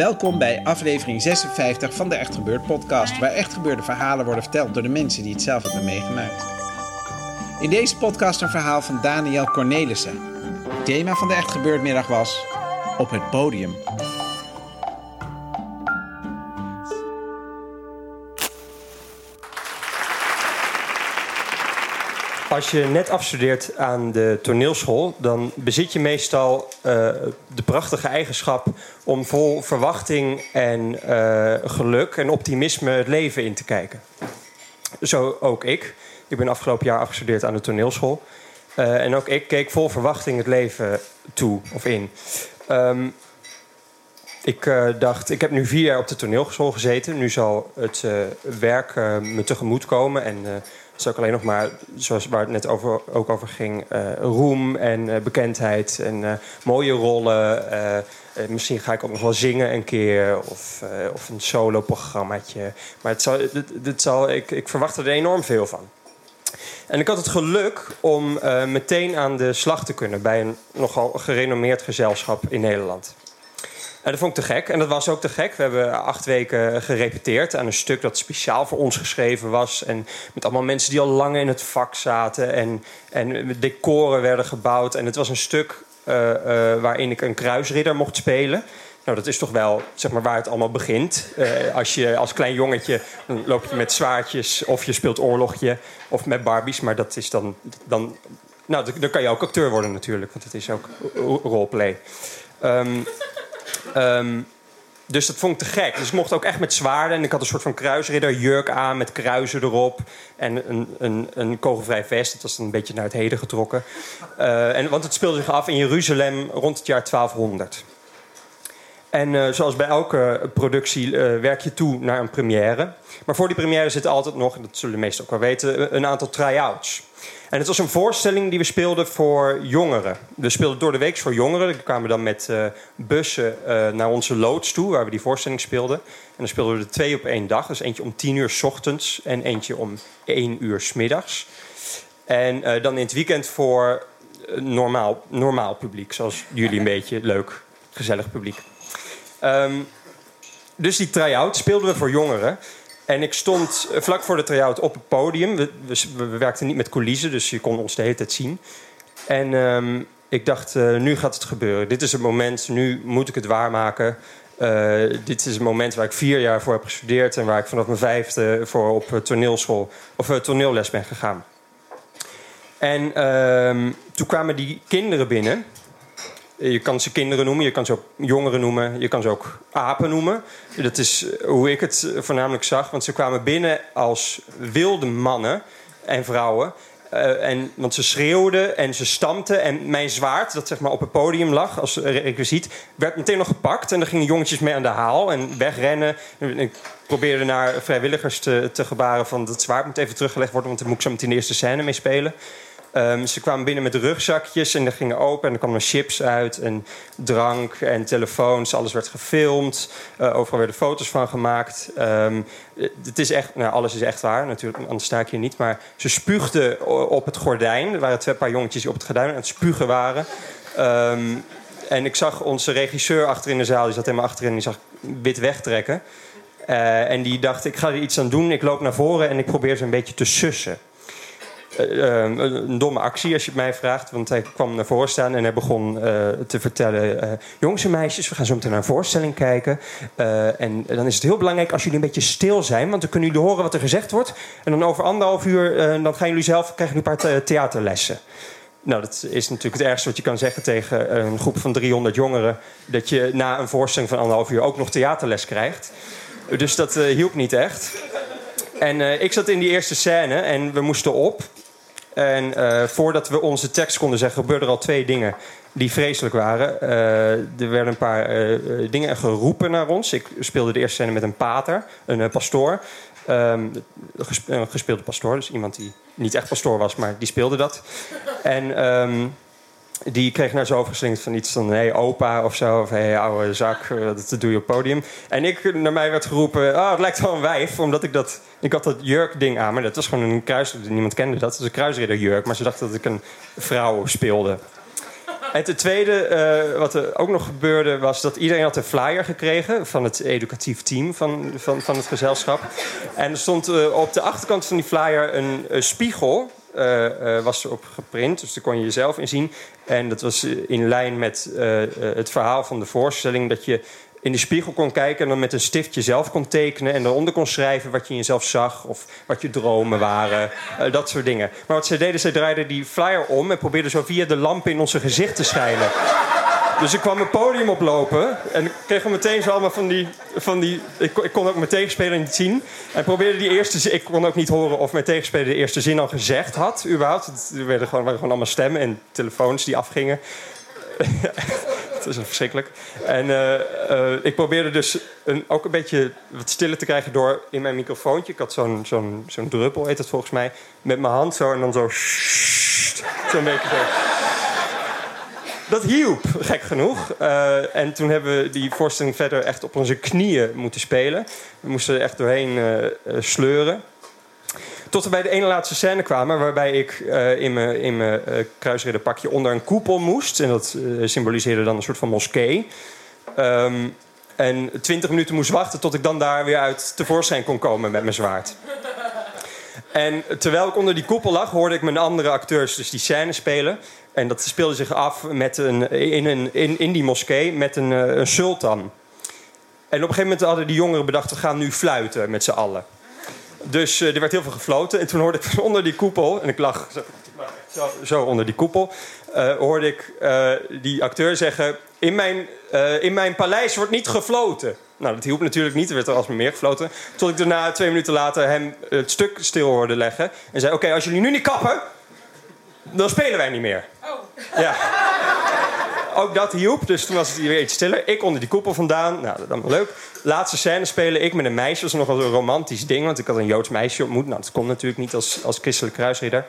Welkom bij aflevering 56 van de Echt Gebeurd podcast, waar echt gebeurde verhalen worden verteld door de mensen die het zelf hebben meegemaakt. In deze podcast een verhaal van Daniel Cornelissen. Het thema van de Echt Gebeurd middag was Op het podium. Als je net afstudeert aan de toneelschool, dan bezit je meestal eh, de prachtige eigenschap om vol verwachting en eh, geluk en optimisme het leven in te kijken. Zo ook ik. Ik ben afgelopen jaar afgestudeerd aan de toneelschool. Eh, en ook ik keek vol verwachting het leven toe of in. Ehm, ik dacht, ik heb nu vier jaar op de toneelschool gezeten. Nu zal het werk me tegemoet komen. En is ook alleen nog maar, zoals waar het net over, ook over ging, eh, roem en eh, bekendheid en eh, mooie rollen. Misschien ga ik ook nog wel zingen een keer of, of een solo-programmaatje. Maar het zal, dit, zal, ik, ik verwacht er enorm veel van. En ik had het geluk om meteen aan de slag te kunnen bij een nogal gerenommeerd gezelschap in Nederland. En dat vond ik te gek. En dat was ook te gek. We hebben acht weken gerepeteerd aan een stuk dat speciaal voor ons geschreven was. En met allemaal mensen die al lang in het vak zaten. En, en decoren werden gebouwd. En het was een stuk eh, eh, waarin ik een kruisridder mocht spelen. Nou, dat is toch wel zeg maar, waar het allemaal begint. Eh, als je als klein jongetje dan loop je met zwaardjes of je speelt oorlogje of met Barbies. Maar dat is dan. dan nou, dan- kan je ook acteur worden natuurlijk, want het is ook ro- roleplay. Ehm, ehm, dus dat vond ik te gek. Dus ik mocht ook echt met zwaarden. En ik had een soort van kruisridderjurk aan met kruisen erop. En een, een, een kogelvrij vest. Dat was dan een beetje naar het heden getrokken. Eh, en, want het speelde zich af in Jeruzalem rond het jaar 1200. En eh, zoals bij elke productie eh, werk je toe naar een première. Maar voor die première zit altijd nog, dat zullen de meesten ook wel weten, een aantal try-outs. En het was een voorstelling die we speelden voor jongeren. We speelden door de week voor jongeren. We kwamen dan met eh, bussen eh, naar onze loods toe, waar we die voorstelling speelden. En dan speelden we er twee op één dag. Dus eentje om tien uur s ochtends en eentje om één uur s middags. En eh, dan in het weekend voor eh, normaal, normaal publiek, zoals jullie een beetje leuk, gezellig publiek. Ehm, dus die try-out speelden we voor jongeren. En ik stond eh, vlak voor de try-out op het podium. We, we, we werkten niet met coulissen, dus je kon ons de hele tijd zien. En ehm, ik dacht, eh, nu gaat het gebeuren. Dit is het moment, nu moet ik het waarmaken. Eh, dit is het moment waar ik vier jaar voor heb gestudeerd... en waar ik vanaf mijn vijfde voor op toneelschool of eh, toneelles ben gegaan. En ehm, toen kwamen die kinderen binnen... Je kan ze kinderen noemen, je kan ze ook jongeren noemen, je kan ze ook apen noemen. Dat is eh, hoe ik het eh, voornamelijk zag, want ze kwamen binnen als wilde mannen en vrouwen. Eh, en, want ze schreeuwden en ze stampten. En mijn zwaard, dat zeg maar op het podium lag als requisiet, werd meteen nog gepakt. En daar gingen jongetjes mee aan de haal en wegrennen. En ik probeerde naar vrijwilligers te, te gebaren van dat zwaard moet even teruggelegd worden, want dan moet ik zo meteen de eerste scène mee spelen. Ehm, ze kwamen binnen met rugzakjes en die gingen open en er kwamen chips uit en drank en telefoons. Alles werd gefilmd. Eh, overal werden foto's van gemaakt. Ehm, eh, het is echt, nou, alles is echt waar, natuurlijk, anders sta ik hier niet. Maar ze spuugden op het gordijn. Er waren twee paar jongetjes die op het gordijn aan het spugen waren. Ehm, en ik zag onze regisseur achter in de zaal, die zat helemaal achterin, die zag wit wegtrekken. Eh, en die dacht, ik ga er iets aan doen. Ik loop naar voren en ik probeer ze een beetje te sussen. Eh, eh, een domme actie als je het mij vraagt. Want hij kwam naar voren staan en hij begon te vertellen... jongens en meisjes, we gaan zo meteen naar een voorstelling kijken. en dan is het heel belangrijk als jullie een beetje stil zijn... want dan kunnen jullie horen wat er gezegd wordt. En dan over anderhalf uur dan gaan jullie zelf, krijgen jullie een paar theaterlessen. Nou, dat is natuurlijk het ergste wat je kan zeggen tegen een groep van 300 jongeren. Dat je na een voorstelling van anderhalf uur ook nog theaterles krijgt. Dus dat hielp niet echt. En ik zat in die eerste scène en we moesten op. En uh, voordat we onze tekst konden zeggen, gebeurden er al twee dingen die vreselijk waren. er werden een paar dingen geroepen naar ons. Ik speelde de eerste scène met een pater, een pastoor. Um, gespeelde pastoor, dus iemand die niet echt pastoor was, maar die speelde dat. En um, die kreeg naar zo overgeslingerd van iets van... hé, hey, opa of zo, of hé, hey, oude zak, eh, dat doe je op podium. En ik, naar mij werd geroepen, oh, het lijkt wel een wijf. Omdat ik dat... Ik had dat jurk-ding aan, maar dat was gewoon een kruis... Niemand kende dat, het was een kruisridderjurk. Maar ze dachten dat ik een vrouw speelde. En ten tweede, uh, wat er ook nog gebeurde, was dat iedereen had een flyer gekregen van het educatief team van, van, van het gezelschap. En er stond uh, op de achterkant van die flyer een spiegel uh, uh, was erop geprint. Dus daar kon je jezelf in zien. En dat was in lijn met het verhaal van de voorstelling. Dat je in de spiegel kon kijken en dan met een stiftje zelf kon tekenen. En daaronder kon schrijven wat je in jezelf zag. Of wat je dromen waren. dat soort dingen. Maar wat ze deden, ze draaiden die flyer om. En probeerden zo via de lampen in onze gezicht te schijnen. Dus ik kwam een podium oplopen en ik kreeg meteen zo allemaal van die... Van die ik, ik kon ook mijn tegenspeler niet zien. En probeerde die eerste Ik kon ook niet horen of mijn tegenspeler de eerste zin al gezegd had, überhaupt. Er werden gewoon, waren gewoon allemaal stemmen en telefoons die afgingen. Het is verschrikkelijk. En uh, uh, ik probeerde dus een, ook een beetje wat stiller te krijgen door in mijn microfoontje. Ik had zo'n zo'n zo'n druppel, heet het volgens mij. Met mijn hand zo en dan zo. Zo'n beetje zo dat hielp, gek genoeg. Uh, en toen hebben we die voorstelling verder echt op onze knieën moeten spelen. We moesten er echt doorheen uh, sleuren. Tot we bij de ene laatste scène kwamen, waarbij ik in mijn, in mijn onder een koepel moest. En dat symboliseerde dan een soort van moskee. Um, en twintig minuten moest wachten tot ik dan daar weer uit tevoorschijn kon komen met mijn zwaard. En terwijl ik onder die koepel lag, hoorde ik mijn andere acteurs dus die scène spelen. En dat speelde zich af met een, in, een, in, in die moskee met een, eh, een sultan. En op een gegeven moment hadden die jongeren bedacht... we gaan nu fluiten met z'n allen. Dus uh, er werd heel veel gefloten. En toen hoorde ik onder die koepel... en ik lag zo, zo onder die koepel... Uh, hoorde ik die acteur zeggen... In mijn, in mijn paleis wordt niet gefloten. Nou, dat hielp natuurlijk niet. Er werd er alsmaar meer gefloten. Tot ik daarna, twee minuten later, hem het stuk stil hoorde leggen. En zei, oké, als jullie nu niet kappen... dan spelen wij niet meer. Ja. Ook dat hielp, dus toen was het weer iets stiller. Ik onder die koepel vandaan, nou, dat was leuk. Laatste scène spelen, ik met een meisje. Dat was nogal een romantisch ding, want ik had een Joods meisje ontmoet. Nou, dat kon natuurlijk niet als, als christelijk kruisridder.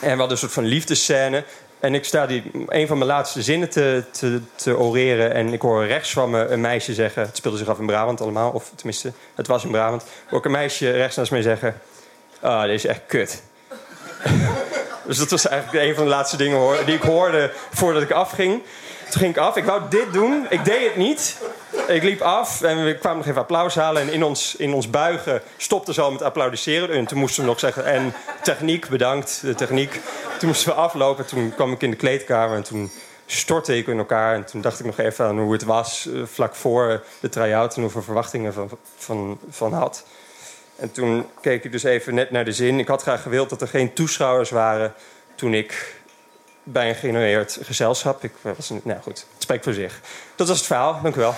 En we hadden een soort van liefdescène. En ik sta die, een van mijn laatste zinnen te, te, te oreren. En ik hoor rechts van me een meisje zeggen... Het speelde zich af in Brabant allemaal. Of tenminste, het was in Brabant. Hoor ik een meisje rechts naast mij zeggen... Ah, dit is echt kut. Dus dat was eigenlijk een van de laatste dingen die ik hoorde voordat ik afging. Toen ging ik af. Ik wou dit doen. Ik deed het niet. Ik liep af en we kwamen nog even applaus halen. En in ons, in ons buigen stopte ze al met applaudisseren. En toen moesten we nog zeggen... En techniek, bedankt, de techniek. Toen moesten we aflopen. Toen kwam ik in de kleedkamer en toen stortte ik in elkaar. En toen dacht ik nog even aan hoe het was eh, vlak voor de try-out... en hoeveel verwachtingen van, van, van had. En toen keek ik dus even net naar de zin. Ik had graag gewild dat er geen toeschouwers waren toen ik bij een geïnnoveerd gezelschap. Ik was, nou goed, het spreekt voor zich. Dat was het verhaal, dank u wel.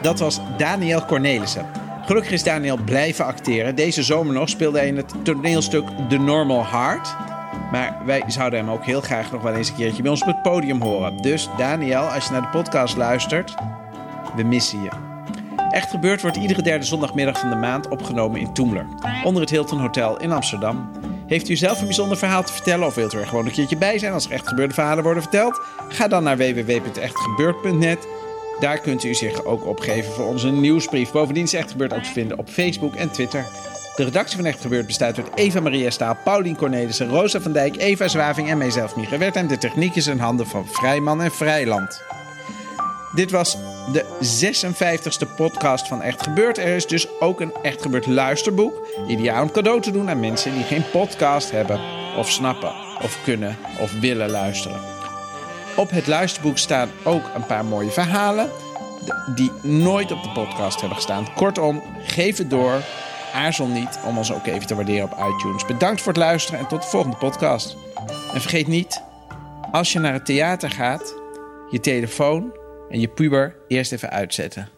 Dat was Daniel Cornelissen. Gelukkig is Daniel blijven acteren. Deze zomer nog speelde hij in het toneelstuk The Normal Heart. Maar wij zouden hem ook heel graag nog wel eens een keertje bij ons op het podium horen. Dus Daniel, als je naar de podcast luistert, we missen je. Echt gebeurd wordt iedere derde zondagmiddag van de maand opgenomen in Toemler, onder het Hilton Hotel in Amsterdam. Heeft u zelf een bijzonder verhaal te vertellen of wilt u er gewoon een keertje bij zijn als er echt gebeurde verhalen worden verteld? Ga dan naar www.echtgebeurd.net. Daar kunt u zich ook opgeven voor onze nieuwsbrief. Bovendien is Echt Gebeurd ook te vinden op Facebook en Twitter. De redactie van Echt Gebeurd bestaat uit Eva Maria Staal, Paulien Cornelissen, Rosa van Dijk, Eva Zwaving en mijzelf, Mieke Wert. En de techniek is in handen van Vrijman en Vrijland. Dit was de 56e podcast van Echt Gebeurd. Er is dus ook een Echt Gebeurd luisterboek. Ideaal om cadeau te doen aan mensen die geen podcast hebben, of snappen, of kunnen, of willen luisteren. Op het luisterboek staan ook een paar mooie verhalen die nooit op de podcast hebben gestaan. Kortom, geef het door. Aarzel niet om ons ook even te waarderen op iTunes. Bedankt voor het luisteren en tot de volgende podcast. En vergeet niet, als je naar het theater gaat, je telefoon en je puber eerst even uitzetten.